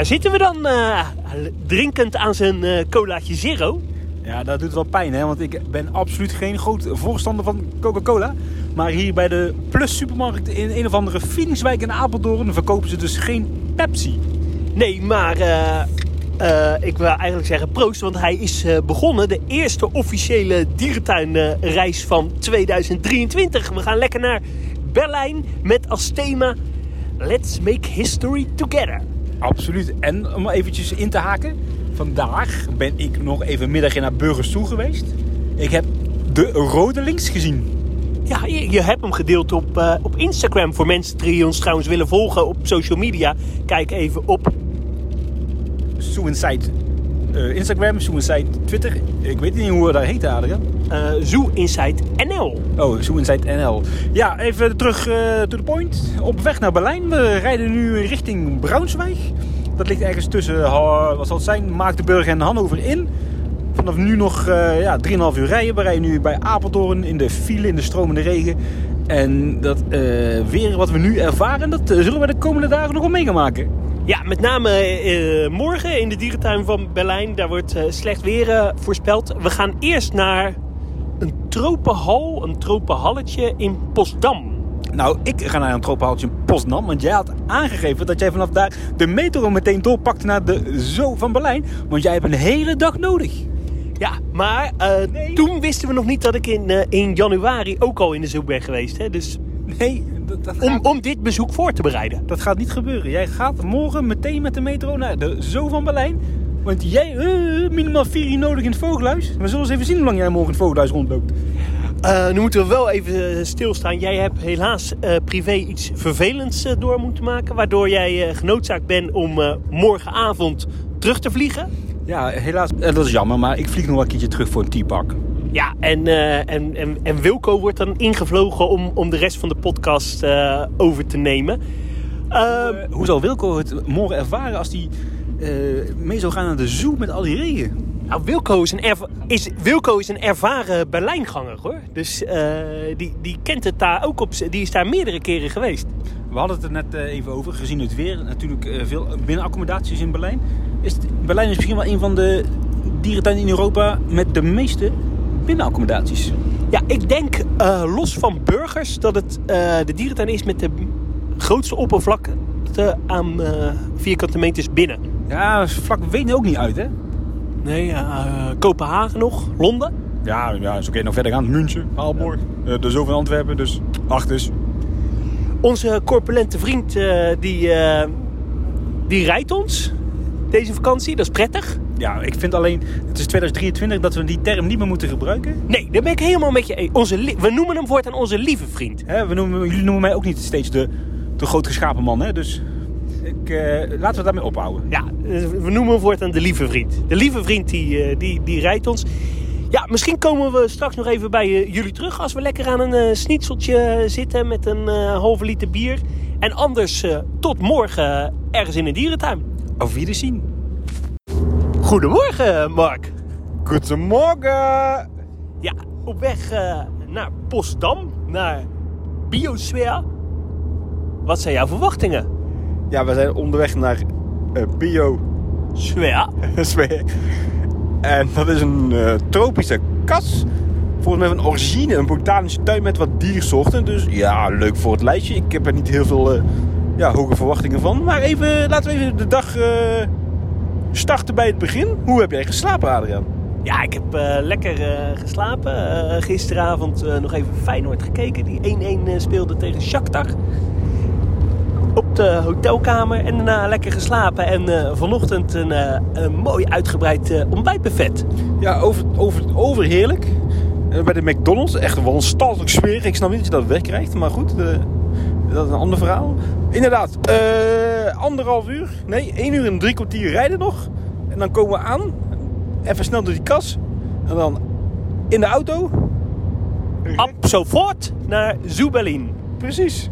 daar zitten we dan, uh, drinkend aan zijn uh, colaatje zero. Ja, dat doet wel pijn, hè? want ik ben absoluut geen groot voorstander van Coca-Cola. Maar hier bij de Plus Supermarkt in een of andere Phoenixwijk in Apeldoorn verkopen ze dus geen Pepsi. Nee, maar uh, ik wil eigenlijk zeggen proost, want hij is begonnen. De eerste officiële dierentuinreis van 2023. We gaan lekker naar Berlijn met als thema Let's Make History Together. Absoluut. En om eventjes in te haken. Vandaag ben ik nog even middag naar Burgers toe geweest. Ik heb de rode links gezien. Ja, je, je hebt hem gedeeld op, uh, op Instagram. Voor mensen die ons trouwens willen volgen op social media. Kijk even op... Suicide uh, Instagram, Suicide Twitter. Ik weet niet hoe we daar heet, Adriaan. Uh, Zoo Inside NL. Oh, Zoo Inside NL. Ja, even terug uh, to the point. Op weg naar Berlijn. We rijden nu richting Braunschweig. Dat ligt ergens tussen, uh, wat zal het zijn, Maagdenburg en Hannover in. Vanaf nu nog uh, ja, 3,5 uur rijden. We rijden nu bij Apeldoorn in de file, in de stromende regen. En dat weer wat we nu ervaren, dat zullen we de komende dagen nog wel mee gaan maken. Ja, met name uh, morgen in de dierentuin van Berlijn. Daar wordt uh, slecht weer uh, voorspeld. We gaan eerst naar tropenhal, een tropenhalletje in Postdam. Nou, ik ga naar een tropenhalletje in Postdam. Want jij had aangegeven dat jij vanaf daar de metro meteen doorpakte naar de Zoo van Berlijn. Want jij hebt een hele dag nodig. Ja, maar nee. toen wisten we nog niet dat ik in, in januari ook al in de zoo ben geweest. Hè? Dus nee, om, om dit bezoek voor te bereiden. Dat gaat niet gebeuren. Jij gaat morgen meteen met de metro naar de Zoo van Berlijn. Want jij uh, minimaal vier uur nodig in het vogelhuis. We zullen eens even zien hoe lang jij morgen in het vogelhuis rondloopt. Uh, nu moeten we wel even stilstaan. Jij hebt helaas uh, privé iets vervelends uh, door moeten maken. Waardoor jij genoodzaakt bent om morgenavond terug te vliegen. Ja, helaas. dat is jammer. Maar ik vlieg nog wel een keertje terug voor een teapak. Ja, en, uh, en, en, en, Wilco wordt dan ingevlogen om, om de rest van de podcast uh, over te nemen. Uh, hoe zal Wilco het morgen ervaren als hij mee zou gaan naar de zoo met al die regen? Nou, Wilco is een, is, Wilco is een ervaren Berlijnganger hoor. Dus die, die kent het daar ook op. Die is daar meerdere keren geweest. We hadden het er net even over, gezien het weer. Natuurlijk veel binnenaccommodaties in Berlijn. Is het, Berlijn is misschien wel een van de dierentuinen in Europa met de meeste binnenaccommodaties? Ja, ik denk uh, los van burgers dat het uh, de dierentuin is met de grootste oppervlakte aan uh, vierkante meters binnen. Ja, vlak weet je ook niet uit, hè? Nee, Kopenhagen nog, Londen. Ja, ja zo kun je nog verder gaan. München, Aalborg, de Zoo van Antwerpen, dus acht. Onze corpulente vriend, die, die rijdt ons deze vakantie, dat is prettig. Ja, ik vind alleen, het is 2023 dat we die term niet meer moeten gebruiken. Nee, daar ben ik helemaal met je onze We noemen hem voortaan onze lieve vriend. We noemen, jullie noemen mij ook niet steeds de, de groot geschapen man, hè? dus uh, laten we daarmee ophouden. Ja, we noemen hem voortaan de lieve vriend. De lieve vriend die, uh, die, die rijdt ons. Ja, misschien komen we straks nog even bij jullie terug als we lekker aan een uh, schnitzeltje zitten met een halve liter bier. En anders tot morgen ergens in een dierentuin. Auf Wiedersehen. Goedemorgen, Mark. Goedemorgen. Ja, op weg naar Postdam, naar Biosfeer. Wat zijn jouw verwachtingen? Ja, we zijn onderweg naar uh, Biosfeer. Sfeer. En dat is een uh, tropische kas. Volgens mij van origine een botanische tuin met wat diersoorten. Dus ja, leuk voor het lijstje. Ik heb er niet heel veel ja, hoge verwachtingen van. Maar even, laten we even de dag starten bij het begin. Hoe heb jij geslapen, Adriaan? Ja, ik heb uh, lekker uh, geslapen. Uh, gisteravond nog even Feyenoord gekeken. Die 1-1 speelde tegen Shakhtar. Op de hotelkamer en daarna lekker geslapen. En vanochtend een, een mooi uitgebreid ontbijtbuffet. Ja, over, over, overheerlijk. bij de McDonald's. Echt wel een stalselijk sfeer. Ik snap niet dat je dat wegkrijgt. Maar goed, dat is een ander verhaal. Inderdaad, anderhalf uur. Nee, één uur en drie kwartier rijden nog. En dan komen we aan. Even snel door die kas. En dan in de auto. Ab zo voort naar Zoebelin. Precies.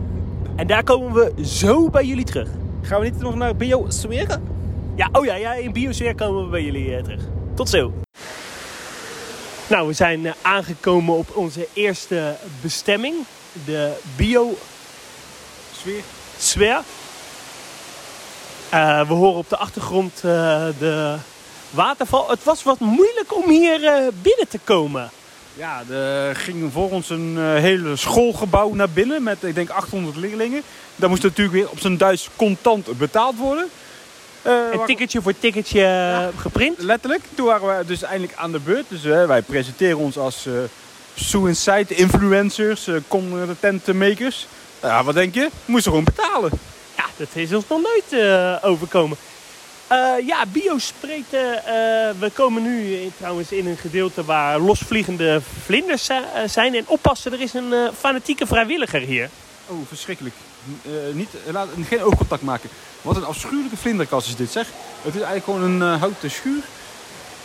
En daar komen we zo bij jullie terug. Gaan we niet nog naar Biosfeer? Ja, oh ja, ja in Biosfeer komen we bij jullie uh, terug. Tot zo. Nou, we zijn uh, aangekomen op onze eerste bestemming. De Bio Sfeer. Sfeer. Eh, we horen op de achtergrond eh, de waterval. Het was wat moeilijk om hier eh, binnen te komen. Ja, er ging voor ons een uh, hele schoolgebouw naar binnen met, ik denk, 800 leerlingen. Daar moest natuurlijk weer op zijn Duits contant betaald worden. Uh, een ticketje voor ticketje ja, geprint? Letterlijk. Toen waren we dus eindelijk aan de beurt. Dus uh, wij presenteren ons als uh, suicide influencers, content makers. Ja, wat denk je? We moesten gewoon betalen. Ja, dat is ons nog nooit overkomen. Uh, ja, biospreten. Uh, we komen nu in, trouwens in een gedeelte waar losvliegende vlinders uh, zijn. En oppassen, er is een fanatieke vrijwilliger hier. Oh, verschrikkelijk. niet, laat, geen oogcontact maken. Wat een afschuwelijke vlinderkast is dit, zeg. Het is eigenlijk gewoon een houten schuur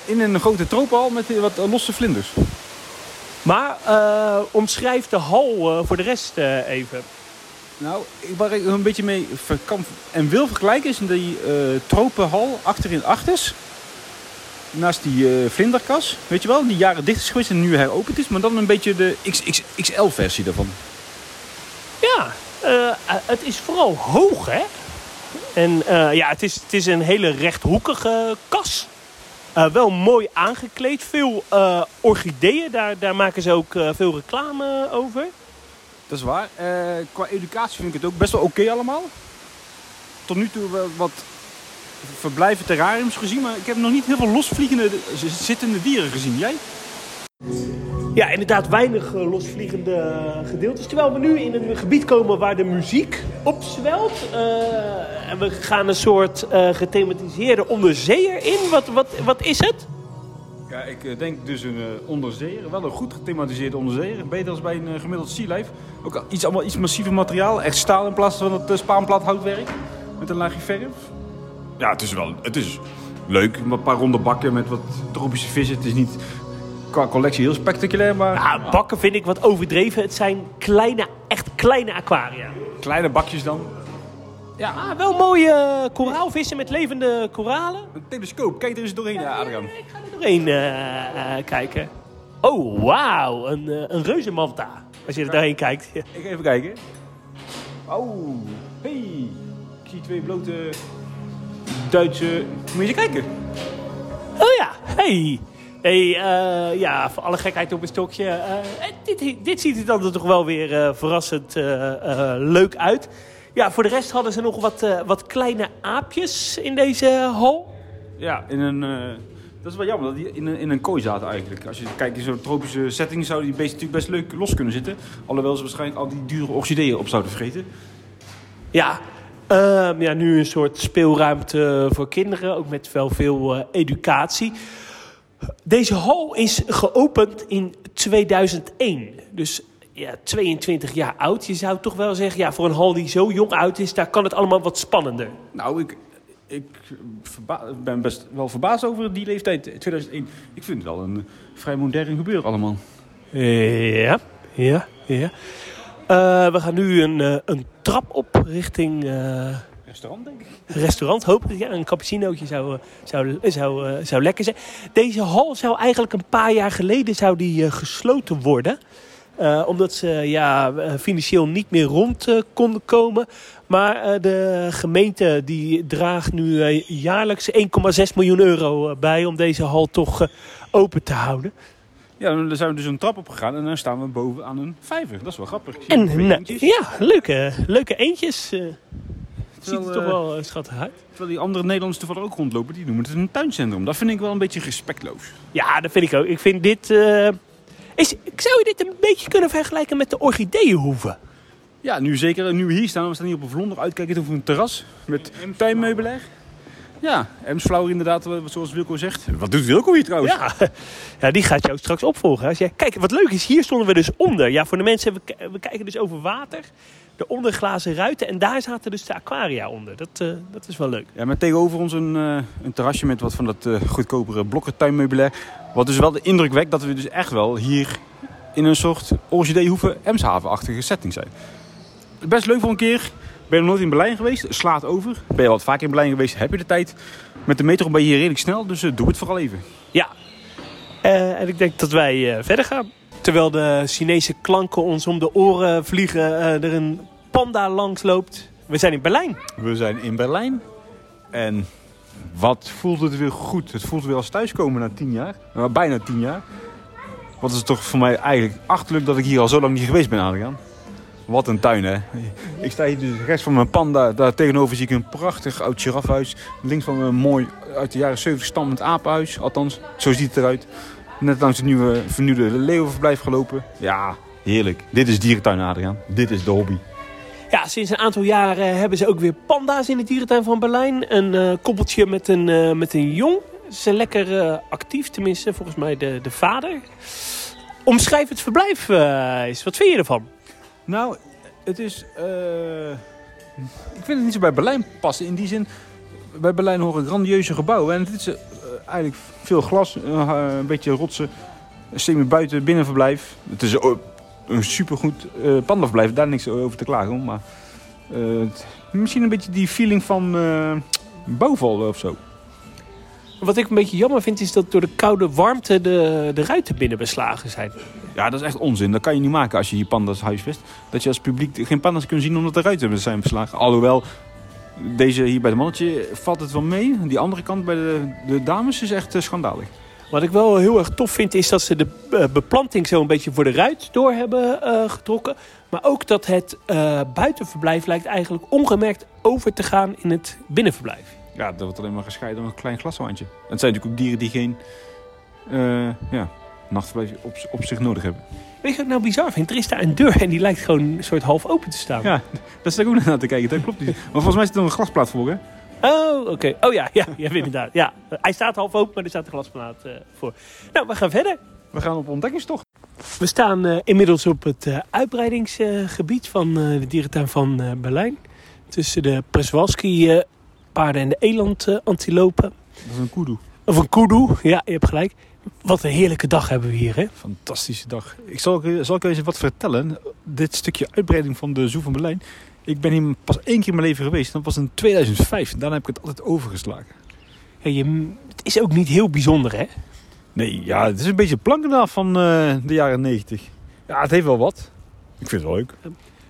in een grote tropenhal met wat losse vlinders. Maar omschrijf de hal voor de rest even. Nou, waar ik een beetje mee kan en wil vergelijken is die uh, tropenhal achterin achters. Naast die uh, vlinderkas, weet je wel, die jaren dicht is geweest en nu heropend is. Maar dan een beetje de XXL-versie daarvan. Ja, uh, het is vooral hoog, hè? En ja, het is, het is een hele rechthoekige kas. wel mooi aangekleed. Veel orchideeën, daar, daar maken ze ook veel reclame over. Dat is waar. Uh, qua educatie vind ik het ook best wel oké allemaal. Tot nu toe wel wat verblijven terrariums gezien, maar ik heb nog niet heel veel losvliegende zittende dieren gezien. Jij? Ja, inderdaad weinig losvliegende gedeeltes. Terwijl we nu in een gebied komen waar de muziek opzwelt. Uh, en we gaan een soort uh, gethematiseerde onderzeeër in. Wat, wat, wat is het? Ja, ik denk dus een uh, onderzeeër. Wel een goed gethematiseerde onderzeeër. Beter als bij een uh, gemiddeld sea life. Ook iets, allemaal iets massiever materiaal. Echt staal in plaats van het uh, houtwerk. Met een laagje verf. Ja, het is wel het is leuk. Een paar ronde bakken met wat tropische vissen. Het is niet qua collectie heel spectaculair, maar... Ja, bakken vind ik wat overdreven. Het zijn kleine, echt kleine aquaria. Kleine bakjes dan. Ja, ah, wel mooie koraalvissen met levende koralen. Een telescoop, kijk er eens doorheen, ja, Adriaan. Ik ga er doorheen uh, uh, kijken. Oh, wauw, een, uh, een reuzenmanta. Als je er doorheen kijkt. Ik ga even kijken. Oh, hey. Ik zie twee blote Duitse... Moet je kijken. Oh ja, hey. Hey, ja, voor alle gekheid op een stokje. dit, dit ziet er dan toch wel weer verrassend leuk uit. Ja, voor de rest hadden ze nog wat, uh, wat kleine aapjes in deze hal. Ja, in een, uh, dat is wel jammer dat die in een, in een kooi zaten eigenlijk. Als je kijkt in zo'n tropische setting zouden die beesten natuurlijk best leuk los kunnen zitten. Alhoewel ze waarschijnlijk al die dure orchideeën op zouden vergeten. Ja, uh, ja, nu een soort speelruimte voor kinderen, ook met wel veel educatie. Deze hal is geopend in 2001. Dus ja, 22 jaar oud. Je zou toch wel zeggen, ja, voor een hal die zo jong uit is, daar kan het allemaal wat spannender. Nou, ik, ik ben best wel verbaasd over die leeftijd, 2001. Ik vind het wel een vrij modern gebeuren allemaal. Ja, ja, ja. Uh, we gaan nu een, uh, een trap op richting... Uh, restaurant, denk ik. Restaurant, hopelijk. Ja, een cappuccinootje zou, zou, zou, zou lekker zijn. Deze hal zou eigenlijk een paar jaar geleden zou die, gesloten worden... Uh, omdat ze ja, financieel niet meer rond uh, konden komen. Maar uh, de gemeente die draagt nu jaarlijks 1,6 miljoen euro bij om deze hal toch open te houden. Ja, dan zijn we dus een trap op gegaan en dan staan we boven aan een vijver. Dat is wel grappig. En ja, leuke, leuke eentjes. Het ziet er toch wel schattig uit. Terwijl die andere Nederlanders toevallig ook rondlopen, die noemen het een tuincentrum. Dat vind ik wel een beetje respectloos. Ja, dat vind ik ook. Ik vind dit is, zou je dit een beetje kunnen vergelijken met de orchideeënhoeve? Ja, nu zeker. Nu we hier staan, we staan hier op een vlonder uitkijken over een terras met tuinmeubilair. Ja, Emsflauwer inderdaad, zoals Wilco zegt. Wat doet Wilco hier trouwens? Ja, ja die gaat jou straks opvolgen. Als jij, kijk, wat leuk is, hier stonden we dus onder. Ja, voor de mensen, we, we kijken dus over water. De onderglazen ruiten en daar zaten dus de aquaria onder. Dat, uh, dat is wel leuk. Ja, met tegenover ons een, uh, een terrasje met wat van dat uh, goedkopere blokken tuinmeubilair. Wat dus wel de indruk wekt dat we dus echt wel hier in een soort Orchideehoeve Emshaven-achtige setting zijn. Best leuk voor een keer. Ben je nog nooit in Berlijn geweest? Slaat over. Ben je wat vaak in Berlijn geweest? Heb je de tijd? Met de metro ben je hier redelijk snel, dus doe het vooral even. Ja. en ik denk dat wij verder gaan. Terwijl de Chinese klanken ons om de oren vliegen, er een panda langs loopt. We zijn in Berlijn. We zijn in Berlijn. En wat voelt het weer goed. Het voelt weer als thuiskomen na tien jaar. Nou, bijna tien jaar. Wat is het toch voor mij eigenlijk achterlijk dat ik hier al zo lang niet geweest ben, Adriaan. Wat een tuin, hè. Ik sta hier dus rechts van mijn panda. Daar tegenover zie ik een prachtig oud giraffenhuis. Links van me een mooi uit de jaren 70 stammend apenhuis. Althans, zo ziet het eruit. Net langs het nieuwe vernieuwde leeuwenverblijf gelopen. Ja, heerlijk. Dit is dierentuin, Adriaan. Dit is de hobby. Ja, sinds een aantal jaren hebben ze ook weer panda's in de dierentuin van Berlijn. Een eh, koppeltje met een, eh, met een jong. Ze zijn lekker eh, actief, tenminste volgens mij de, de vader. Omschrijf het verblijf eens. Wat vind je ervan? Nou, het is... ik vind het niet zo bij Berlijn passen. In die zin, bij Berlijn horen grandieuze gebouwen. En het is eigenlijk veel glas, een beetje rotsen. Semi-buiten binnenverblijf. Het is een supergoed uh, pandaverblijf. Daar niks over te klagen. Maar uh, misschien een beetje die feeling van uh, bouwval of zo. Wat ik een beetje jammer vind is dat door de koude warmte de, de ruiten binnen beslagen zijn. Ja, dat is echt onzin. Dat kan je niet maken als je hier pandas huisvest. Dat je als publiek geen pandas kunt zien omdat de ruiten zijn beslagen. Alhoewel, deze hier bij de mannetje valt het wel mee. Die andere kant bij de, de dames is echt schandalig. Wat ik wel heel erg tof vind is dat ze de uh, beplanting zo een beetje voor de ruit door hebben uh, getrokken. Maar ook dat het uh, buitenverblijf lijkt eigenlijk ongemerkt over te gaan in het binnenverblijf. Ja, dat wordt alleen maar gescheiden door een klein glaswandje. het zijn natuurlijk ook dieren die geen ja, nachtverblijf op, op zich nodig hebben. Weet je wat ik nou bizar vind? Er is daar een deur en die lijkt gewoon een soort half open te staan. Ja, dat is ook naar te kijken. Dat klopt niet. Maar volgens mij het er een glasplaat voor, hè? Oh, oké. Oh ja, ja, ja, inderdaad. Ja. Hij staat half open, maar er staat een glasplaat uh, voor. Nou, we gaan verder. We gaan op ontdekkingstocht. We staan uh, inmiddels op het uh, uitbreidingsgebied van de dierentuin van Berlijn. Tussen de Przewalski paarden en de eland antilopen. Dat is een kudu. Of een kudu, ja, je hebt gelijk. Wat een heerlijke dag hebben we hier, hè? Fantastische dag. Ik zal, zal ik eens wat vertellen. Dit stukje uitbreiding van de Zoo van Berlijn ik ben hier pas één keer in mijn leven geweest. Dat was in 2005. Daarna heb ik het altijd overgeslagen. Ja, je, het is ook niet heel bijzonder, hè? Nee, ja, het is een beetje plankenaf van uh, de jaren 90. Ja, het heeft wel wat. Ik vind het wel leuk.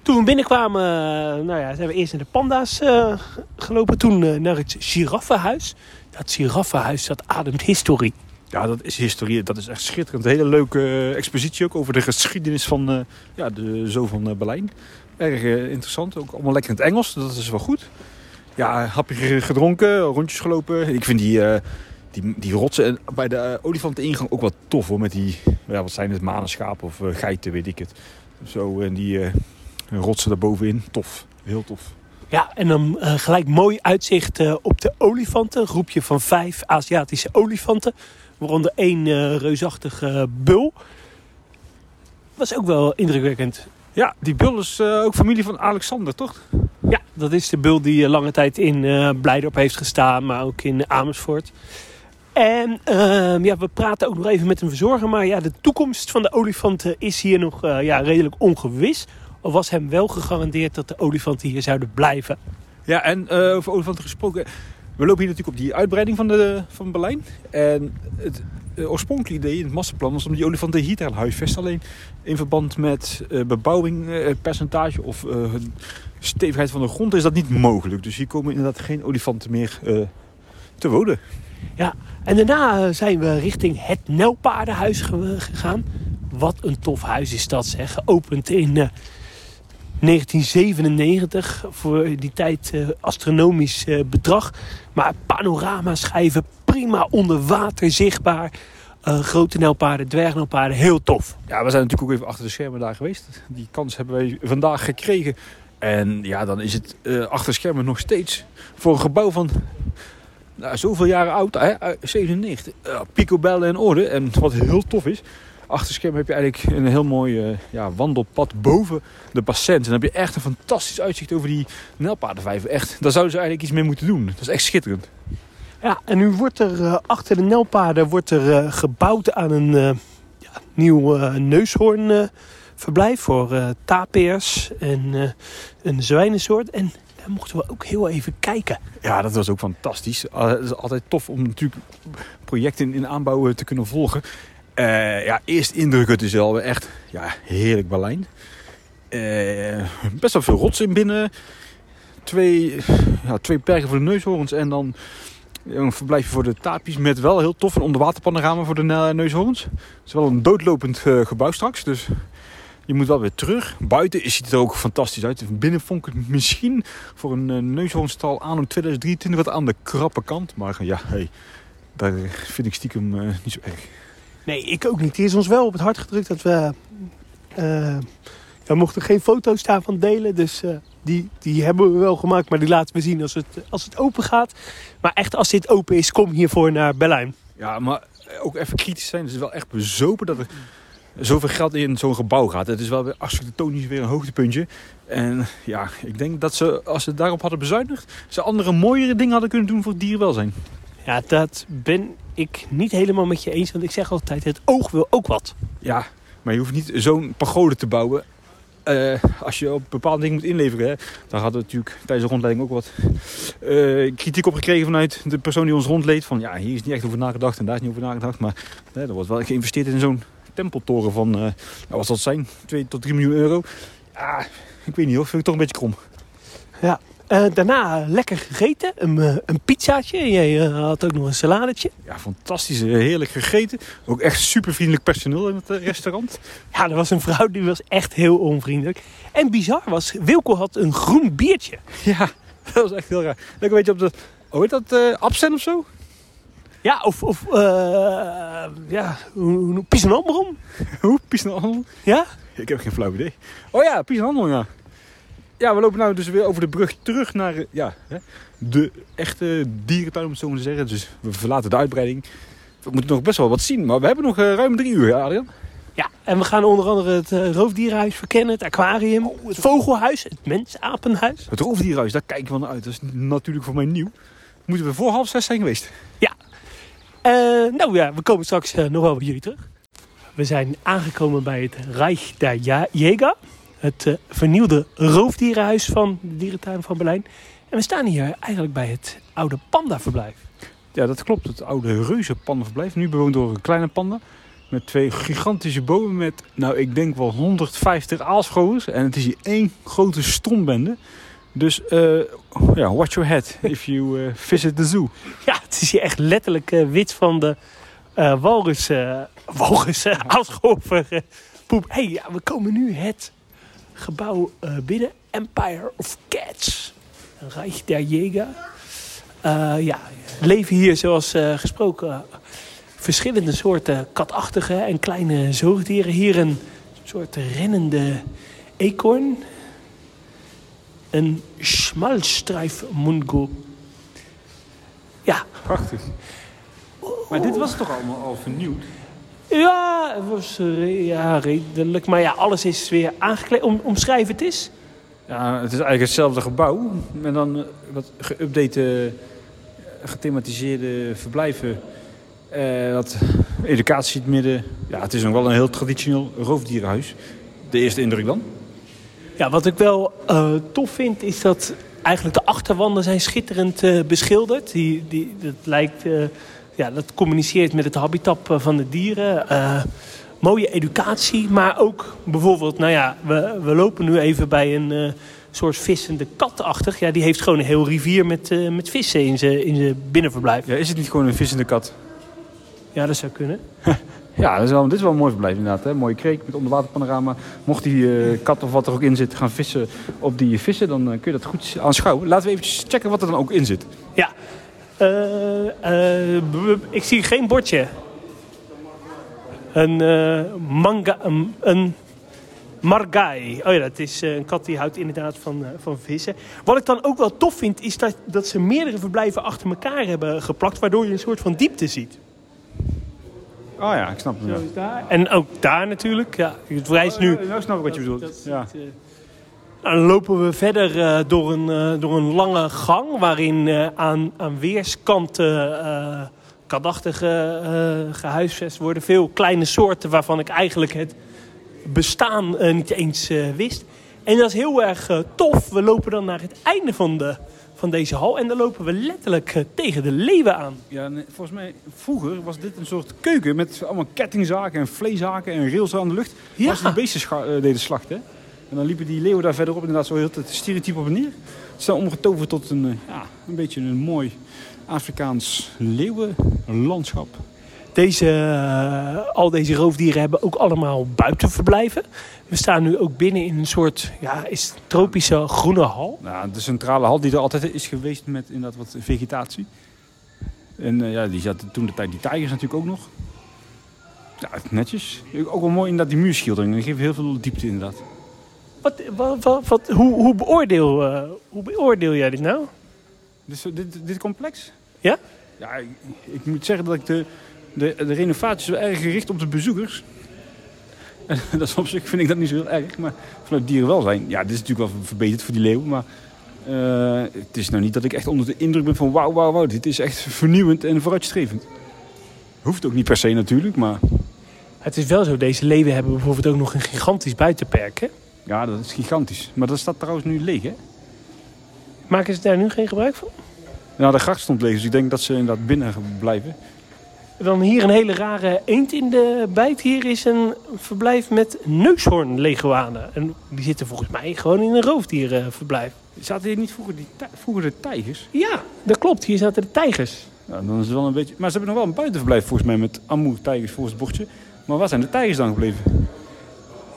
Toen we binnenkwamen, uh, nou ja, zijn we eerst naar de panda's uh, gelopen. Toen naar het giraffenhuis. Dat giraffenhuis, dat ademt historie. Ja, dat is historie. Dat is echt schitterend. Een hele leuke expositie ook over de geschiedenis van ja, de Zoo van Berlijn. Erg eh, interessant. Ook allemaal lekker in het Engels. Dat is wel goed. Ja, hapje gedronken, rondjes gelopen. Ik vind die, uh, die, die rotsen bij de uh, olifanteningang ook wat tof hoor. Met die, ja, wat zijn het, manenschapen of uh, geiten, weet ik het. Zo, en die rotsen daarbovenin. Tof. Heel tof. Ja, en dan gelijk mooi uitzicht op de olifanten. Een groepje van vijf Aziatische olifanten. Waaronder één reusachtige bul. Dat was ook wel indrukwekkend. Ja, die bul is uh, ook familie van Alexander, toch? Ja, dat is de bul die lange tijd in uh, Blijdorp heeft gestaan, maar ook in Amersfoort. En uh, ja, we praten ook nog even met een verzorger, maar ja, de toekomst van de olifanten is hier nog uh, ja, redelijk ongewis. Al was hem wel gegarandeerd dat de olifanten hier zouden blijven. Ja, en over olifanten gesproken, we lopen hier natuurlijk op die uitbreiding van, de, van Berlijn. En het uh, oorspronkelijke idee in het masterplan was om die olifanten hier te gaan huisvesten. Alleen in verband met uh, bebouwing, uh, percentage of stevigheid van de grond is dat niet mogelijk. Dus hier komen inderdaad geen olifanten meer te wonen. Ja, en daarna zijn we richting het Nelpaardenhuis gegaan. Wat een tof huis is dat zeg. Geopend in 1997. Voor die tijd uh, astronomisch uh, bedrag. Maar panoramaschijven, prima onder water zichtbaar. Uh, grote nelpaarden, dwergnelpaarden, heel tof. Ja, we zijn natuurlijk ook even achter de schermen daar geweest. Die kans hebben wij vandaag gekregen. En ja, dan is het achter schermen nog steeds voor een gebouw van nou, zoveel jaren oud, hè, 97. picobellen in orde. En wat heel tof is, achter scherm heb je eigenlijk een heel mooi uh, ja, wandelpad boven de bassin. En dan heb je echt een fantastisch uitzicht over die Nelpaardenvijver. Echt, daar zouden ze eigenlijk iets mee moeten doen. Dat is echt schitterend. Ja, en nu wordt er uh, achter de Nelpaarden wordt er, uh, gebouwd aan een ja, nieuw neushoornverblijf voor tapirs en een zwijnensoort. En daar mochten we ook heel even kijken. Ja, dat was ook fantastisch. het is altijd tof om natuurlijk projecten in aanbouw te kunnen volgen. Uh, ja, eerst indruk, het is wel echt ja, heerlijk Berlijn. Uh, best wel veel rots in binnen. twee, ja, twee perken voor de neushoorns en dan een verblijfje voor de tapies met wel heel tof een onderwaterpanorama voor de ne- neushoorns. Het is wel een doodlopend eh, gebouw straks, dus je moet wel weer terug. Buiten ziet het er ook fantastisch uit. Binnen vond ik het misschien voor een uh, neushoornstal aan om 2023 wat aan de krappe kant. Maar ja, hey, daar vind ik stiekem eh, niet zo erg. Nee, ik ook niet. Het is ons wel op het hart gedrukt dat we... eh, we mochten geen foto's daarvan delen, dus eh, die, die hebben we wel gemaakt. Maar die laten we zien als het, als het open gaat. Maar echt, als dit open is, kom hiervoor naar Berlijn. Ja, maar ook even kritisch zijn. Het is wel echt bezopen dat er zoveel geld in zo'n gebouw gaat. Het is wel weer architectonisch weer een hoogtepuntje. En ja, ik denk dat ze, als ze daarop hadden bezuinigd... ze andere mooiere dingen hadden kunnen doen voor het dierenwelzijn. Ja, dat ben ik niet helemaal met je eens. Want ik zeg altijd, het oog wil ook wat. Ja, maar je hoeft niet zo'n pagode te bouwen... Uh, als je op bepaalde dingen moet inleveren. Hè. Daar hadden we natuurlijk tijdens de rondleiding ook wat uh, kritiek op gekregen vanuit de persoon die ons rondleed. Van ja, hier is niet echt over nagedacht en daar is niet over nagedacht. Maar hè, er wordt wel geïnvesteerd in zo'n tempeltoren van, uh, nou, wat zal het zijn, 2 tot 3 miljoen euro. Ja, ik weet niet hoor, vind ik toch een beetje krom. Ja, uh, daarna lekker gegeten, een, uh, een pizzaatje. Jij had ook nog een saladetje. Ja, fantastisch, heerlijk gegeten. Ook echt super vriendelijk personeel in het restaurant. Ja, er was een vrouw die was echt heel onvriendelijk. En bizar was, Wilco had een groen biertje. Ja, dat was echt heel raar. Lekker een beetje op de, hoe heet dat, uh, absent of zo? Ja, of, of uh, ja, Pissenambron. Hoe? Pissenambron? Ja? Ik heb geen flauw idee. Oh ja, Pissenambron, ja. Ja, we lopen nu dus weer over de brug terug naar ja, de echte dierentuin, om het zo maar te zeggen. Dus we verlaten de uitbreiding. We moeten nog best wel wat zien, maar we hebben nog uh, ruim drie uur, Adrian. Ja, en we gaan onder andere het uh, roofdierenhuis verkennen, het aquarium, oh, het vogelhuis, het mensapenhuis. Het roofdierenhuis, daar kijken we naar uit. Dat is natuurlijk voor mij nieuw. Moeten we voor half zes zijn geweest? Ja. Uh, nou ja, we komen straks uh, nog wel bij jullie terug. We zijn aangekomen bij het Reich der Jäger. Het uh, vernieuwde roofdierenhuis van de dierentuin van Berlijn. En we staan hier eigenlijk bij het oude pandaverblijf. Ja, dat klopt. Het oude reuze pandaverblijf. Nu bewoond door een kleine panda. Met twee gigantische bomen met, nou ik denk wel 150 aalscholers. En het is hier één grote strombende. Dus uh, ja, watch your head if you uh, visit the zoo. Ja, het is hier echt letterlijk uh, wit van de walrus, walrus aalscholver poep. hey, ja, we komen nu het gebouw binnen. Empire of Cats. Reich der Jäger. ja, leven hier zoals gesproken verschillende soorten katachtige en kleine zoogdieren. Hier een soort rennende eekhoorn. Een schmalstrijfmungo. Ja. Prachtig. Maar dit was toch allemaal al vernieuwd? Ja, het was ja, redelijk. Maar ja, alles is weer aangekleed. Om, omschrijf het is. Ja, het is eigenlijk hetzelfde gebouw. En dan wat geüpdate, gethematiseerde verblijven. Uh, wat educatie in het midden. Ja, het is nog wel een heel traditioneel roofdierenhuis. De eerste indruk dan? Ja, wat ik wel uh, tof vind is dat eigenlijk de achterwanden zijn schitterend uh, beschilderd. Die, die, dat lijkt, ja, dat communiceert met het habitat van de dieren. mooie educatie, maar ook bijvoorbeeld, nou ja, we, we lopen nu even bij een soort vissende katachtig. Ja, die heeft gewoon een heel rivier met, met vissen in zijn in zijn binnenverblijf. Ja, is het niet gewoon een vissende kat? Ja, dat zou kunnen. Ja, dat is wel, dit is wel een mooi verblijf inderdaad. Hè? Mooie kreek met onderwaterpanorama. Mocht die kat of wat er ook in zit gaan vissen op die vissen, dan kun je dat goed aanschouwen. Laten we even checken wat er dan ook in zit. Ja, ik zie geen bordje. Een manga, een, een margai. Oh ja, dat is een kat die houdt inderdaad van, van vissen. Wat ik dan ook wel tof vind, is dat, dat ze meerdere verblijven achter elkaar hebben geplakt, waardoor je een soort van diepte ziet. Oh ja, ik snap het. Ja. En ook daar natuurlijk. Ja, het vereist nu... Oh, nou snap ik wat je bedoelt. Dat, ja. Dan lopen we verder uh, door, een, uh, door een lange gang... waarin aan, aan weerskanten kadachtige gehuisvest worden. Veel kleine soorten waarvan ik eigenlijk het bestaan niet eens wist. En dat is heel erg tof. We lopen dan naar het einde van de van deze hal. En dan lopen we letterlijk tegen de leeuwen aan. Ja, nee, volgens mij, vroeger was dit een soort keuken met allemaal kettingzaken en vleeszaken en rails aan de lucht. Ja. Was die beesten deden slachten. En dan liepen die leeuwen daar verderop inderdaad zo heel het stereotype op neer. Het is dan omgetoverd tot een, eh, ja, een beetje een mooi Afrikaans leeuwenlandschap. Deze, eh, al deze roofdieren hebben ook allemaal buitenverblijven. We staan nu ook binnen in een soort ja, is tropische groene hal. Nou, de centrale hal die er altijd is geweest met inderdaad wat vegetatie. En eh, ja, die zat toen de tijd die tijgers natuurlijk ook nog. Ja, netjes. Ook wel mooi inderdaad die muurschildering. Die geven heel veel diepte inderdaad. Wat, wat, wat, wat- hoe, hoe, beoordeel, eh, hoe beoordeel jij dit nou? Dus dit, dit complex? Ja? Ja, ik, ik moet zeggen dat ik de, de, de renovaties wel erg gericht op de bezoekers. En dat is op zich vind ik dat niet zo heel erg. Maar vanuit dierenwelzijn, ja, dit is natuurlijk wel verbeterd voor die leeuwen. Maar eh, het is nou niet dat ik echt onder de indruk ben van wauw, wauw, wauw. Dit is echt vernieuwend en vooruitstrevend. Hoeft ook niet per se natuurlijk, maar Het is wel zo, deze leeuwen hebben bijvoorbeeld ook nog een gigantisch buitenperk. Hè? Ja, dat is gigantisch. Maar dat staat trouwens nu leeg, hè? Maken ze daar nu geen gebruik van? Nou, de gracht stond leeg, dus ik denk dat ze inderdaad binnen blijven. Dan hier een hele rare eend in de bijt. Hier is een verblijf met neushoornleguanen. En die zitten volgens mij gewoon in een roofdierenverblijf. Zaten hier niet vroeger, die vroeger de tijgers? Ja, dat klopt. Hier zaten de tijgers. Ja, dan is het wel een beetje... Maar ze hebben nog wel een buitenverblijf volgens mij met amoer tijgers volgens het bordje. Maar waar zijn de tijgers dan gebleven?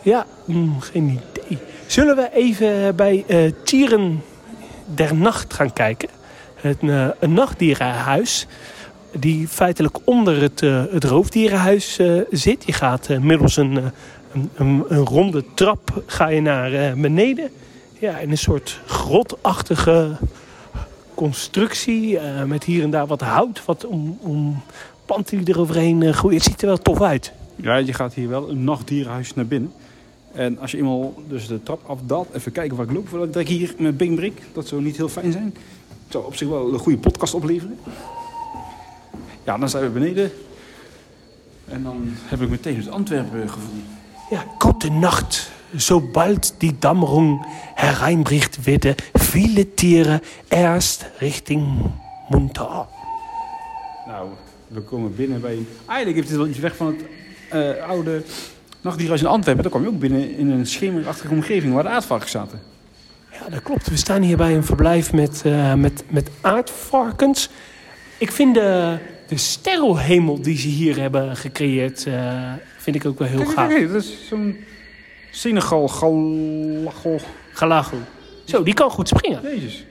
Ja, mm, geen idee. Zullen we even bij eh Tieren der Nacht gaan kijken? Het, eh, een nachtdierenhuis die feitelijk onder het, eh, het roofdierenhuis eh, zit. Je gaat eh, middels een, eh, een, een, een ronde trap ga je naar eh, beneden. Ja, in een soort grotachtige constructie eh, met hier en daar wat hout. Wat om, om planten die eroverheen eh, groeien. Het ziet er wel tof uit. Ja, je gaat hier wel een nachtdierenhuis naar binnen. En als je eenmaal dus de trap afdaalt, even kijken waar ik loop voordat ik hier mijn been breek. Dat zou niet heel fijn zijn. Het zou op zich wel een goede podcast opleveren. Ja, dan zijn we beneden. En dan heb ik meteen het Antwerpen gevoel. Ja, gute Nacht. Sobald die Dämmerung hereinbricht, werden viele Tiere erst Richtung Munter. Nou, we komen binnen bij... Eigenlijk heeft het wel iets weg van het eh, oude nachtdierenhuis in Antwerpen. Dan kwam je ook binnen in een schemerachtige omgeving waar de aardvarkens zaten. Ja, dat klopt. We staan hier bij een verblijf met, eh, met, met aardvarkens. Ik vind de, de sterrenhemel die ze hier hebben gecreëerd, eh, vind ik ook wel heel Kijk, gaaf. kijk, dat is zo'n Senegal, gal, Galago. Zo, die kan goed springen. Jezus.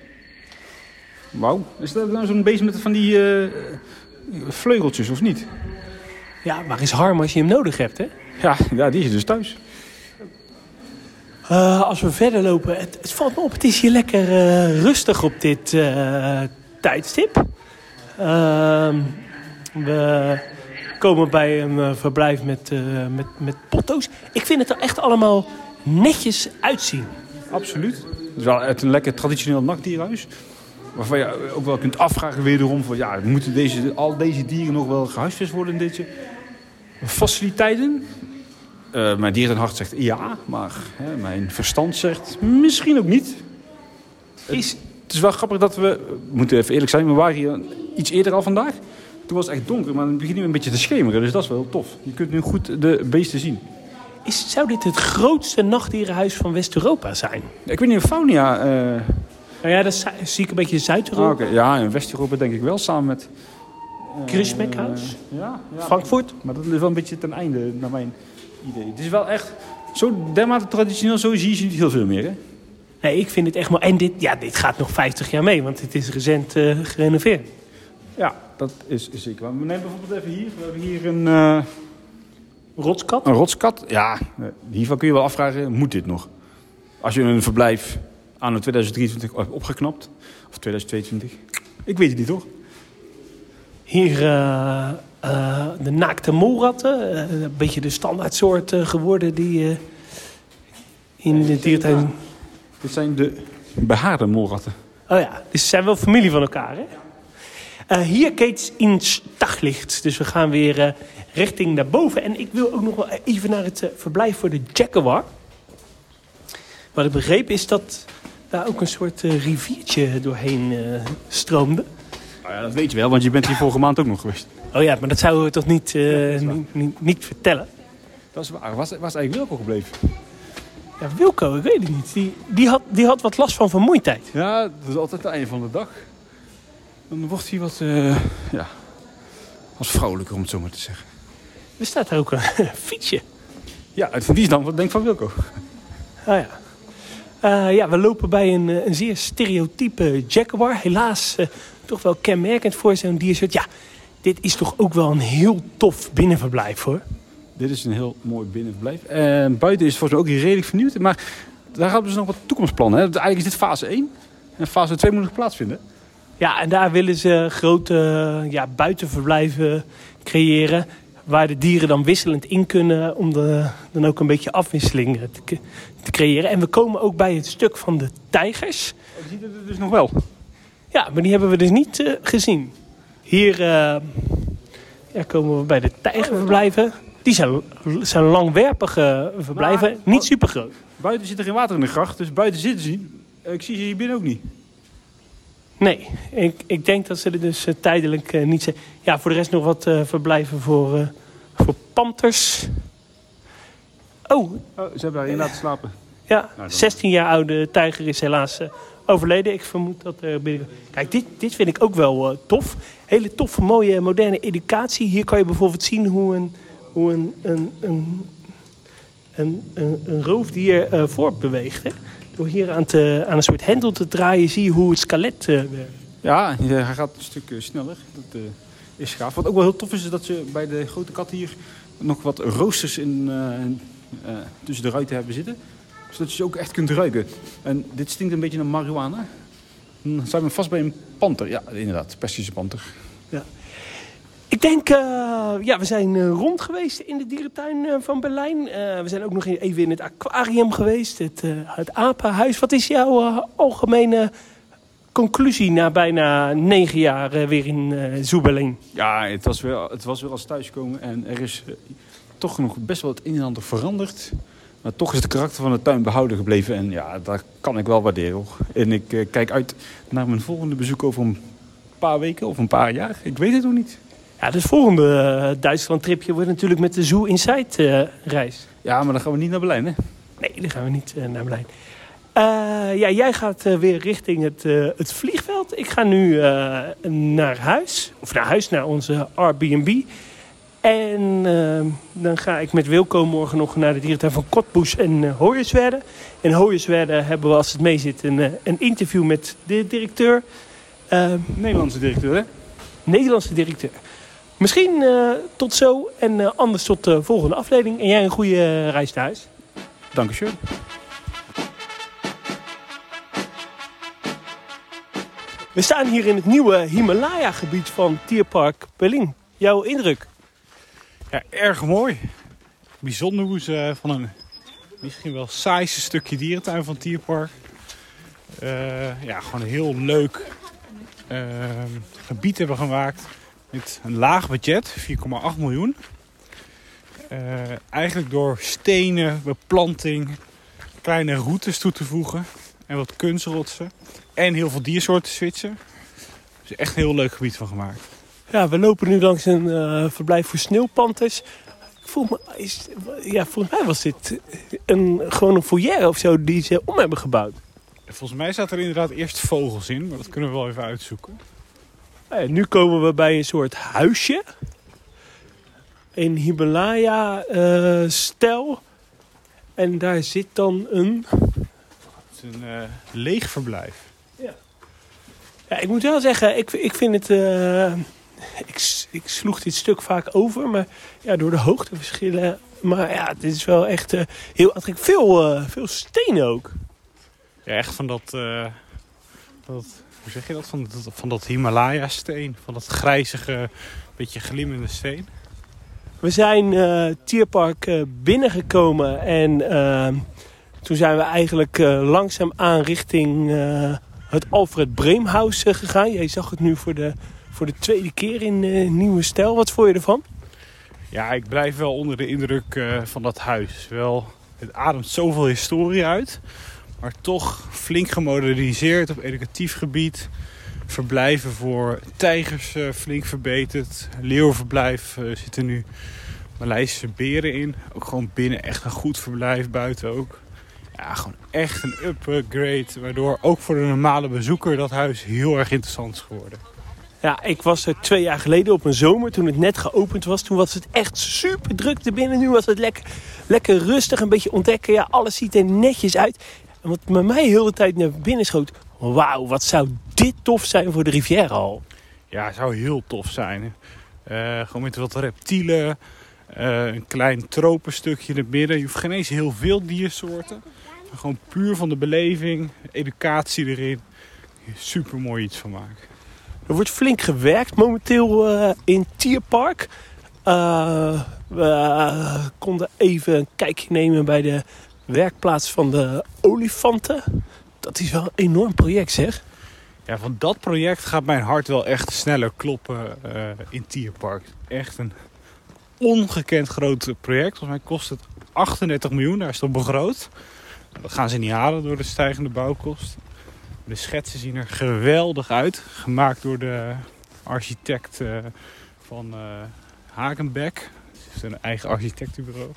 Wauw. Is dat nou zo'n beest met van die eh, vleugeltjes of niet? Ja, waar is Harm als je hem nodig hebt, hè? Ja, ja, die is dus thuis. Eh, als we verder lopen, het, het valt me op, het is hier lekker eh, rustig op dit eh, tijdstip. Ehm, we komen bij een verblijf met, met, met potto's. Ik vind het er echt allemaal netjes uitzien. Absoluut. Het is wel echt een lekker traditioneel nachtdierhuis. Waarvan je ook wel kunt afvragen wederom van... Ja, moeten deze, al deze dieren nog wel gehuisvest worden in deze faciliteiten? Eh, mijn dierenhart zegt ja, maar hè, mijn verstand zegt misschien ook niet. Is, Het is wel grappig dat we, we moeten even eerlijk zijn, we waren hier iets eerder al vandaag. Toen was het echt donker, maar het begint nu een beetje te schemeren. Dus dat is wel tof. Je kunt nu goed de beesten zien. is, zou dit het grootste nachtdierenhuis van West-Europa zijn? Ik weet niet of Faunia... eh, Nou ja, dat zie ik een beetje ah, Zuid-Europa. oké. Ja, in West-Europa denk ik wel, samen met... eh, Christmakhuis? Ja, ja. Frankfurt? Maar dat is wel een beetje ten einde, naar mijn idee. Het is wel echt zo dermate traditioneel, zo zie je niet heel veel meer. Hè? Nee, ik vind het echt mooi. En dit, ja, dit gaat nog 50 jaar mee, want het is recent eh, gerenoveerd. Ja, dat is, is zeker. waar. We nemen bijvoorbeeld even hier. We hebben hier een, eh, Rotskat? een rotskat. Ja, eh, hiervan kun je wel afvragen, moet dit nog? Als je een verblijf aan 2023 hebt opgeknapt, of 2022. Ik weet het niet hoor. Hier eh, eh, de naakte molratten. eh, een beetje de standaardsoort geworden die in de diertuin... Dit zijn de behaarde molratten. Oh ja, dus ze zijn wel familie van elkaar, hè? Hier Keets in daglicht. Dus we gaan weer richting naar boven. En ik wil ook nog wel even naar het verblijf voor de Jaguar. Wat ik begreep is dat daar ook een soort riviertje doorheen stroomde. Nou ja, dat weet je wel, want je bent hier vorige maand ook nog geweest. Oh ja, maar dat zouden we toch niet, eh, niet, niet, niet vertellen? Dat is waar. Waar is, waar is eigenlijk Wilco gebleven? Ja, Wilco, ik weet het niet. Die, die, had, die had wat last van vermoeidheid. Ja, dat is altijd het einde van de dag. Dan wordt hij wat, eh, ja, wat vrolijker om het zo maar te zeggen. Er staat ook een fietsje. Ja, het die is dan wat denk van Wilco. Ah ja. Eh, ja, we lopen bij een, eh, een zeer stereotype Jaguar. Helaas eh, toch wel kenmerkend voor zo'n diersoort. Ja, dit is toch ook wel een heel tof binnenverblijf hoor. Dit is een heel mooi binnenverblijf. En buiten is het volgens mij ook redelijk vernieuwd. Maar daar hebben ze nog wat toekomstplannen. Hè? Eigenlijk is dit fase 1. En fase 2 moet nog plaatsvinden. Ja, en daar willen ze grote ja, buitenverblijven creëren. Waar de dieren dan wisselend in kunnen om de, dan ook een beetje afwisseling te, ke- te creëren. En we komen ook bij het stuk van de tijgers. Oh, je ziet het dus nog wel. Ja, maar die hebben we dus niet eh, gezien. Hier eh, ja, komen we bij de tijgerverblijven. Die zijn, zijn langwerpige verblijven, Maar- niet super groot. Buiten zit er geen water in de gracht. Dus buiten zitten ze niet. Eh, Ik zie ze hier binnen ook niet. Nee, ik, ik denk dat ze er dus eh, tijdelijk eh, niet zijn. Ja, voor de rest nog wat eh, verblijven voor, voor panters. Oh, Oh, ze hebben daarin laten slapen. ja, dan- 16 jaar oude tijger is helaas overleden. Ik vermoed dat er binnen... Kijk, dit, dit vind ik ook wel tof. Hele toffe, mooie, moderne educatie. Hier kan je bijvoorbeeld zien hoe een, hoe een, een, een, een, een, roofdier eh, voortbeweegt. Hè? Door hier aan, te, aan een soort hendel te draaien zie je hoe het skelet eh, werkt. Ja, hij gaat een stuk eh, sneller. Dat eh, is gaaf. Wat ook wel heel tof is, is dat ze bij de grote kat hier nog wat roosters in, tussen de ruiten hebben zitten. Zodat je ze ook echt kunt ruiken. En dit stinkt een beetje naar marihuana. Dan zijn we vast bij een panter. Ja, inderdaad. Persische panter. Ik denk, eh, ja, we zijn eh, rond geweest in de dierentuin eh, van Berlijn. We zijn ook nog even in het aquarium geweest, het, het apenhuis. Wat is jouw algemene conclusie na bijna negen jaar weer in Zoeberlin? Ja, het was, weer, het was weer als thuiskomen. En er is toch nog best wel het een en ander veranderd. Maar toch is het karakter van de tuin behouden gebleven. En ja, dat kan ik wel waarderen. Hoor. En ik kijk uit naar mijn volgende bezoek over een paar weken of een paar jaar. Ik weet het nog niet. Ja, het volgende eh, Duitsland-tripje wordt natuurlijk met de Zoo Inside eh, reis. Ja, maar dan gaan we niet naar Berlijn, hè? Nee, dan gaan we niet eh, naar Berlijn. Ja, jij gaat weer richting het, het vliegveld. Ik ga nu naar huis. Of naar huis, naar onze Airbnb. En dan ga ik met Wilco morgen nog naar de dierentuin van Kotboes en uh. In Hoyerswerda hebben we, als het mee zit, een, een interview met de directeur. Nederlandse directeur, hè? Nederlandse directeur. Misschien eh, tot zo en eh, anders tot de volgende aflevering. En jij een goede eh, reis naar huis. Dank je. We staan hier in het nieuwe Himalaya-gebied van Tierpark Berlin. Jouw indruk? Ja, erg mooi. Bijzonder hoe ze van een misschien wel saaiste stukje dierentuin van Tierpark. eh, ja, gewoon een heel leuk gebied hebben gemaakt. Met een laag budget, 4,8 miljoen. Eh, eigenlijk door stenen, beplanting, kleine routes toe te voegen. En wat kunstrotsen. En heel veel diersoorten switchen. Dus echt een heel leuk gebied van gemaakt. Ja, we lopen nu langs een eh, verblijf voor sneeuwpanters. Ik voel me, is, ja, volgens mij was dit een, gewoon een foyer of zo die ze om hebben gebouwd. Volgens mij zaten er inderdaad eerst vogels in, maar dat kunnen we wel even uitzoeken. Eh, nu komen we bij een soort huisje. Een Himalaya-stijl. en daar zit dan een... Het is een eh, leeg verblijf. Ja, ik moet wel zeggen, ik, ik vind het... eh, ik, ik sloeg dit stuk vaak over, maar ja, door de hoogteverschillen... Maar ja, dit is wel echt eh, heel aantrekkelijk. Veel, eh, veel stenen ook. Ja, echt van dat, eh, dat hoe zeg je dat? Van dat, van dat Himalaya-steen. Van dat grijzige, beetje glimmende steen. We zijn eh Tierpark eh, binnengekomen en eh, toen zijn we eigenlijk langzaam aan richting het Alfred Breemhuis gegaan. Jij zag het nu voor de, voor de tweede keer in nieuwe stijl. Wat vond je ervan? Ja, ik blijf wel onder de indruk van dat huis. Wel, het ademt zoveel historie uit. Maar toch flink gemoderniseerd op educatief gebied. Verblijven voor tijgers eh, flink verbeterd. Leeuwverblijf eh, zitten nu Maleisische beren in. Ook gewoon binnen echt een goed verblijf, buiten ook. Ja, gewoon echt een upgrade. Waardoor ook voor de normale bezoeker dat huis heel erg interessant is geworden. Ja, ik was er twee jaar geleden op een zomer toen het net geopend was. Toen was het echt super druk erbinnen. Nu was het lekker, lekker rustig, een beetje ontdekken. Ja, alles ziet er netjes uit. En wat met mij heel de tijd naar binnen schoot. Wauw, wat zou dit tof zijn voor de Riviera al. Ja, zou heel tof zijn. Uh, gewoon met wat reptielen. Uh, een klein tropenstukje in het midden. Je hoeft geen eens heel veel diersoorten. Maar gewoon puur van de beleving, educatie erin. Super mooi iets van maken. Er wordt flink gewerkt momenteel uh, in Tierpark. Uh, we konden even een kijkje nemen bij de werkplaats van de olifanten. Dat is wel een enorm project zeg. Ja, van dat project gaat mijn hart wel echt sneller kloppen uh, in Tierpark. Echt een ongekend groot project. Volgens mij kost het 38 miljoen, daar is het op begroot. Dat gaan ze niet halen door de stijgende bouwkosten. De schetsen zien er geweldig uit. Gemaakt door de architect uh, van uh, Hagenbeck. Het een eigen architectenbureau.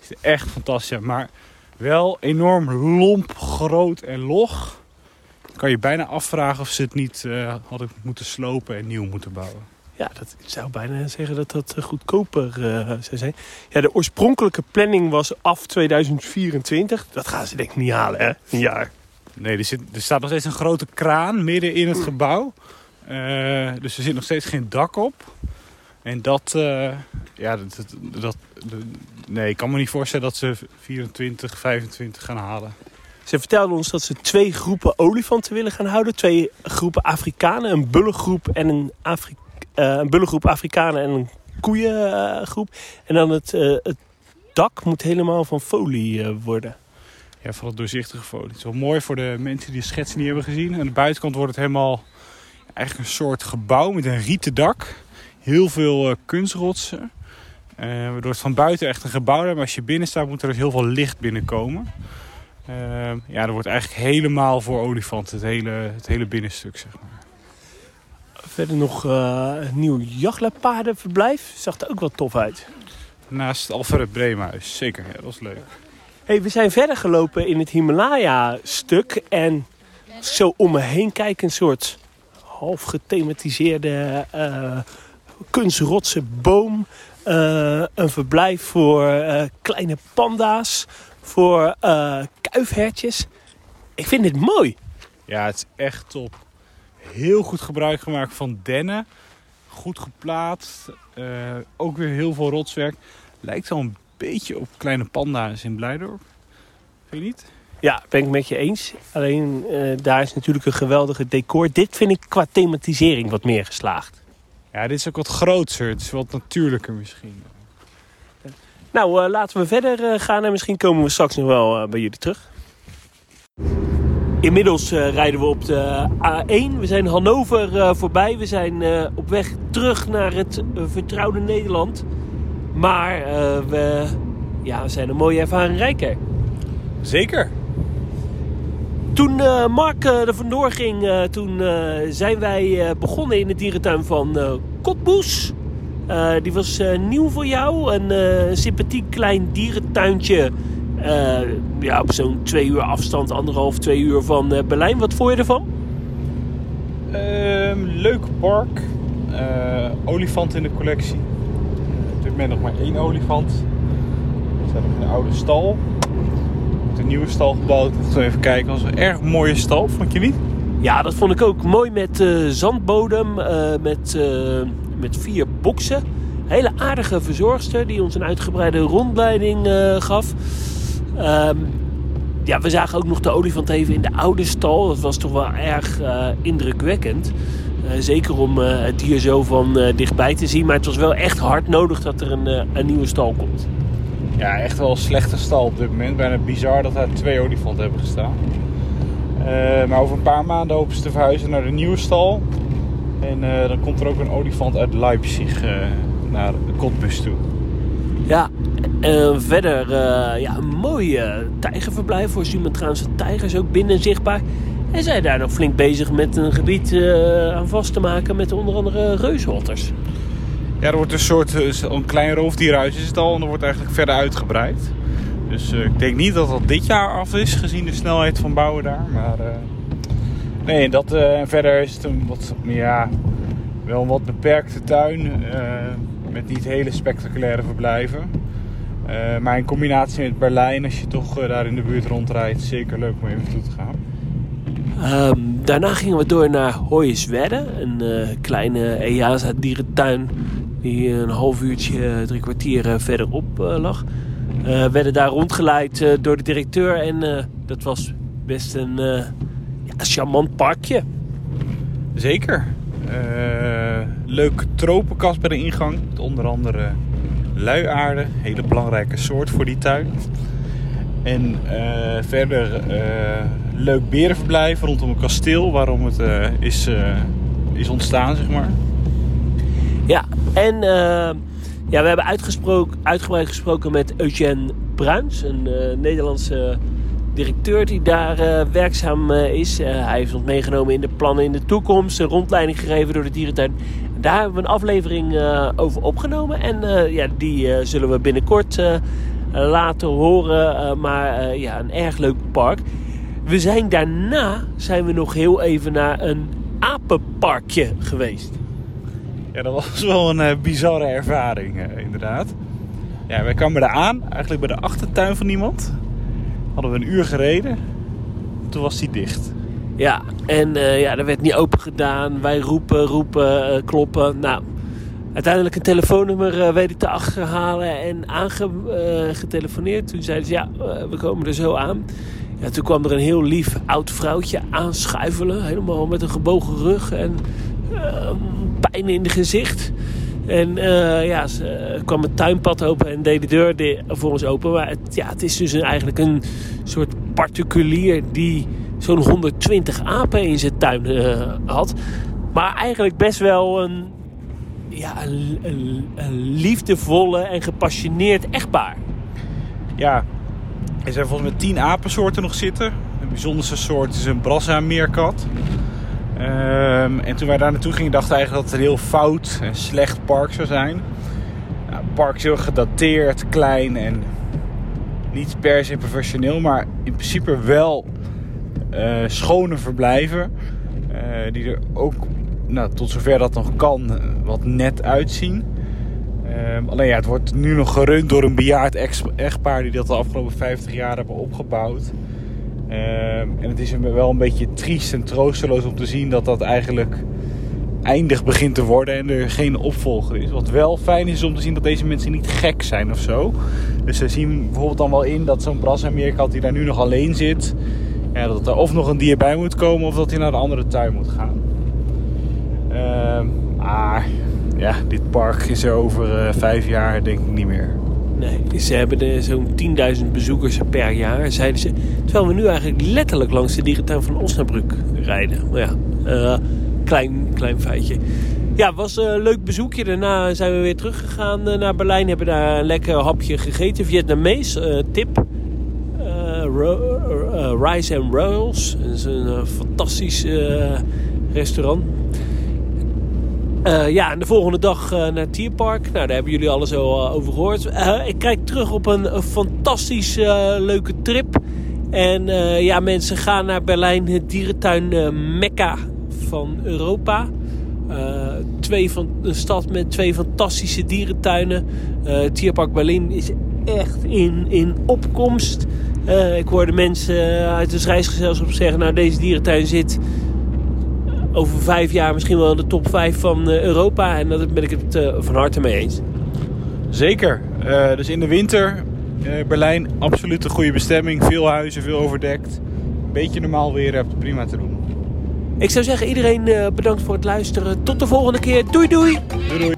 Het is echt fantastisch. Maar wel enorm lomp, groot en log. Kan je bijna afvragen of ze het niet uh, hadden moeten slopen en nieuw moeten bouwen. Ja, dat, ik zou bijna zeggen dat dat goedkoper uh, zou zijn. Ja, de oorspronkelijke planning was af 2024. Dat gaan ze denk ik niet halen, hè? Een jaar. Nee, er, zit, er staat nog steeds een grote kraan midden in het gebouw. Uh, dus er zit nog steeds geen dak op. En dat, uh, ja, dat, dat, dat, nee, ik kan me niet voorstellen dat ze 24, 25 gaan halen. Ze vertelden ons dat ze twee groepen olifanten willen gaan houden. Twee groepen Afrikanen, een bullengroep en een, Afri uh, een bullengroep Afrikanen en een koeiengroep. en dan het, het dak moet helemaal van folie worden ja, van het doorzichtige folie. Het is wel mooi voor de mensen die de schets niet hebben gezien. Aan de buitenkant wordt het helemaal eigenlijk een soort gebouw met een rieten dak. Heel veel uh, kunstrotsen. Uh, waardoor het van buiten echt een gebouw is. Maar als je binnen staat moet er dus heel veel licht binnenkomen. Uh, ja, er wordt eigenlijk helemaal voor olifanten. Het hele, het hele binnenstuk, zeg maar. Verder nog een nieuw jachtlepaardenverblijf. Zag er ook wel tof uit. Naast Alfred Breemhuis. Zeker, ja, dat was leuk. Hey, we zijn verder gelopen in het Himalaya-stuk. En zo om me heen kijken, een soort half gethematiseerde kunstrotse boom. Uh, een verblijf voor uh, kleine panda's, voor kuifhertjes. Ik vind dit mooi. Ja, het is echt top. Heel goed gebruik gemaakt van dennen. Goed geplaatst. ook weer heel veel rotswerk. Lijkt wel een beetje op kleine panda's in Blijdorp. Vind je niet? Ja, ben ik met je eens. Alleen uh, daar is natuurlijk een geweldige decor. Dit vind ik qua thematisering wat meer geslaagd. Ja, dit is ook wat groter. Het is wat natuurlijker misschien. Nou, uh, laten we verder uh, gaan en misschien komen we straks nog wel bij jullie terug. Inmiddels rijden we op de A1. We zijn Hannover voorbij. We zijn op weg terug naar het vertrouwde Nederland. Maar we, ja, we zijn een mooie ervaring rijker. Zeker. Toen uh, Mark uh, er vandoor ging, toen zijn wij begonnen in de dierentuin van Kotboes. die was nieuw voor jou. Een sympathiek klein dierentuintje. ja, op zo'n twee uur afstand, anderhalf, twee uur van Berlijn. Wat vond je ervan? Ehm, leuk park. olifant in de collectie dit moment nog maar één olifant. We zijn nog in een oude stal. De nieuwe stal gebouwd. Moeten we even kijken. Dat was een erg mooie stal, vond je niet? Ja, dat vond ik ook. Mooi met uh, zandbodem. Uh, met, uh, met vier boksen. Hele aardige verzorgster die ons een uitgebreide rondleiding gaf. Um, ja, we zagen ook nog de olifant even in de oude stal. Dat was toch wel erg indrukwekkend. Zeker om het dier zo van dichtbij te zien. Maar het was wel echt hard nodig dat er een, een nieuwe stal komt. Ja, echt wel een slechte stal op dit moment. Bijna bizar dat daar twee olifanten hebben gestaan. maar over een paar maanden hopen ze te verhuizen naar de nieuwe stal. En dan komt er ook een olifant uit Leipzig naar de Kotbus toe. Ja, verder ja, een mooi tijgerverblijf voor Sumatraanse tijgers. Ook binnen zichtbaar. En zijn daar nog flink bezig met een gebied aan vast te maken met onder andere reusotters. Ja, er wordt een soort een klein roofdierhuis is het al en er wordt eigenlijk verder uitgebreid. Dus eh, ik denk niet dat dat dit jaar af is, gezien de snelheid van bouwen daar. Maar eh, nee, dat, eh, en verder is het een wat, ja, wel een wat beperkte tuin. eh, met niet hele spectaculaire verblijven. Eh, maar in combinatie met Berlijn, als je toch eh, daar in de buurt rondrijdt, zeker leuk om even naartoe te gaan. Ehm, daarna gingen we door naar Hoyerswerda, een eh, kleine EASA-dierentuin die een half uurtje, drie kwartier eh, verderop eh, lag. Eh werden daar rondgeleid door de directeur en dat was best een ja, charmant parkje. Zeker. Leuk tropenkast bij de ingang. Onder andere luiaarden. Hele belangrijke soort voor die tuin. En verder eh, leuk berenverblijf rondom een kasteel. Waarom het is, is ontstaan, zeg maar. En eh, ja, we hebben uitgebreid gesproken met Eugène Bruins, een eh, Nederlandse directeur die daar eh, werkzaam eh, is. Hij heeft ons meegenomen in de plannen in de toekomst, een rondleiding gegeven door de dierentuin. En daar hebben we een aflevering over opgenomen en ja, die zullen we binnenkort laten horen. Maar ja, een erg leuk park. We zijn daarna zijn we nog heel even naar een apenparkje geweest. Ja, dat was wel een eh, bizarre ervaring, eh, inderdaad. Ja, wij kwamen daar aan, eigenlijk bij de achtertuin van iemand. Hadden we een uur gereden. Toen was die dicht. Ja, en eh, ja, er werd niet open gedaan. Wij roepen, roepen, kloppen. Nou, uiteindelijk een telefoonnummer ik te achterhalen en aangetelefoneerd. Toen zeiden ze, ja, we komen er zo aan. Ja, toen kwam er een heel lief oud vrouwtje aanschuifelen. Helemaal met een gebogen rug en pijn in het gezicht. En eh, ja, ze eh, kwam het tuinpad open en deed de deur de- voor ons open. Maar het, ja, het is dus een, eigenlijk een soort particulier die zo'n 120 apen in zijn tuin eh, had. Maar eigenlijk best wel een, ja, een, een, een liefdevolle en gepassioneerd echtpaar. Ja, er zijn volgens mij tien apensoorten nog zitten. De bijzonderste soort is een brassameerkat. Ehm en toen wij daar naartoe gingen, dachten we eigenlijk dat het een heel fout en slecht park zou zijn. Nou, het park is heel gedateerd, klein en niet per se professioneel, maar in principe wel eh, schone verblijven. eh, die er ook, nou, tot zover dat nog kan, wat net uitzien. Ehm, alleen ja, het wordt nu nog gerund door een bejaard echtpaar die dat de afgelopen 50 jaar hebben opgebouwd. Ehm, en het is wel een beetje triest en troosteloos om te zien dat dat eigenlijk eindig begint te worden en er geen opvolger is. Wat wel fijn is om te zien dat deze mensen niet gek zijn of zo. Dus ze zien bijvoorbeeld dan wel in dat zo'n Brasameerkat die daar nu nog alleen zit, ja, dat er of nog een dier bij moet komen of dat hij naar de andere tuin moet gaan. Ehm, maar ja, dit park is er over eh, vijf jaar denk ik niet meer. Ze hebben zo'n 10.000 bezoekers per jaar, zeiden ze. Terwijl we nu eigenlijk letterlijk langs de dierentuin van Osnabrück rijden. Maar ja, eh, klein, klein feitje. Ja, was een leuk bezoekje. Daarna zijn we weer teruggegaan eh, naar Berlijn. Hebben daar een lekker hapje gegeten. Vietnamees, eh, tip. Eh, eh, Rice and Rolls. Dat is een eh, fantastisch eh, restaurant. Eh, ja, en de volgende dag eh, naar Tierpark. Nou, daar hebben jullie alles al eh, over gehoord. Eh, ik kijk terug op een, fantastisch leuke trip. En ja, mensen gaan naar Berlijn, het dierentuin Mekka van Europa. Twee van, een stad met twee fantastische dierentuinen. Tierpark Berlin is echt in, in opkomst. Ik hoorde mensen uit het reisgezelschap zeggen... nou, deze dierentuin zit over vijf jaar misschien wel in de top vijf van eh, Europa. En daar ben ik het eh, van harte mee eens. Zeker. Eh, dus in de winter, eh, Berlijn, absoluut een goede bestemming. Veel huizen, veel overdekt. Beetje normaal weer, hebt prima te doen. Ik zou zeggen, iedereen bedankt voor het luisteren. Tot de volgende keer. Doei doei! Doei doei!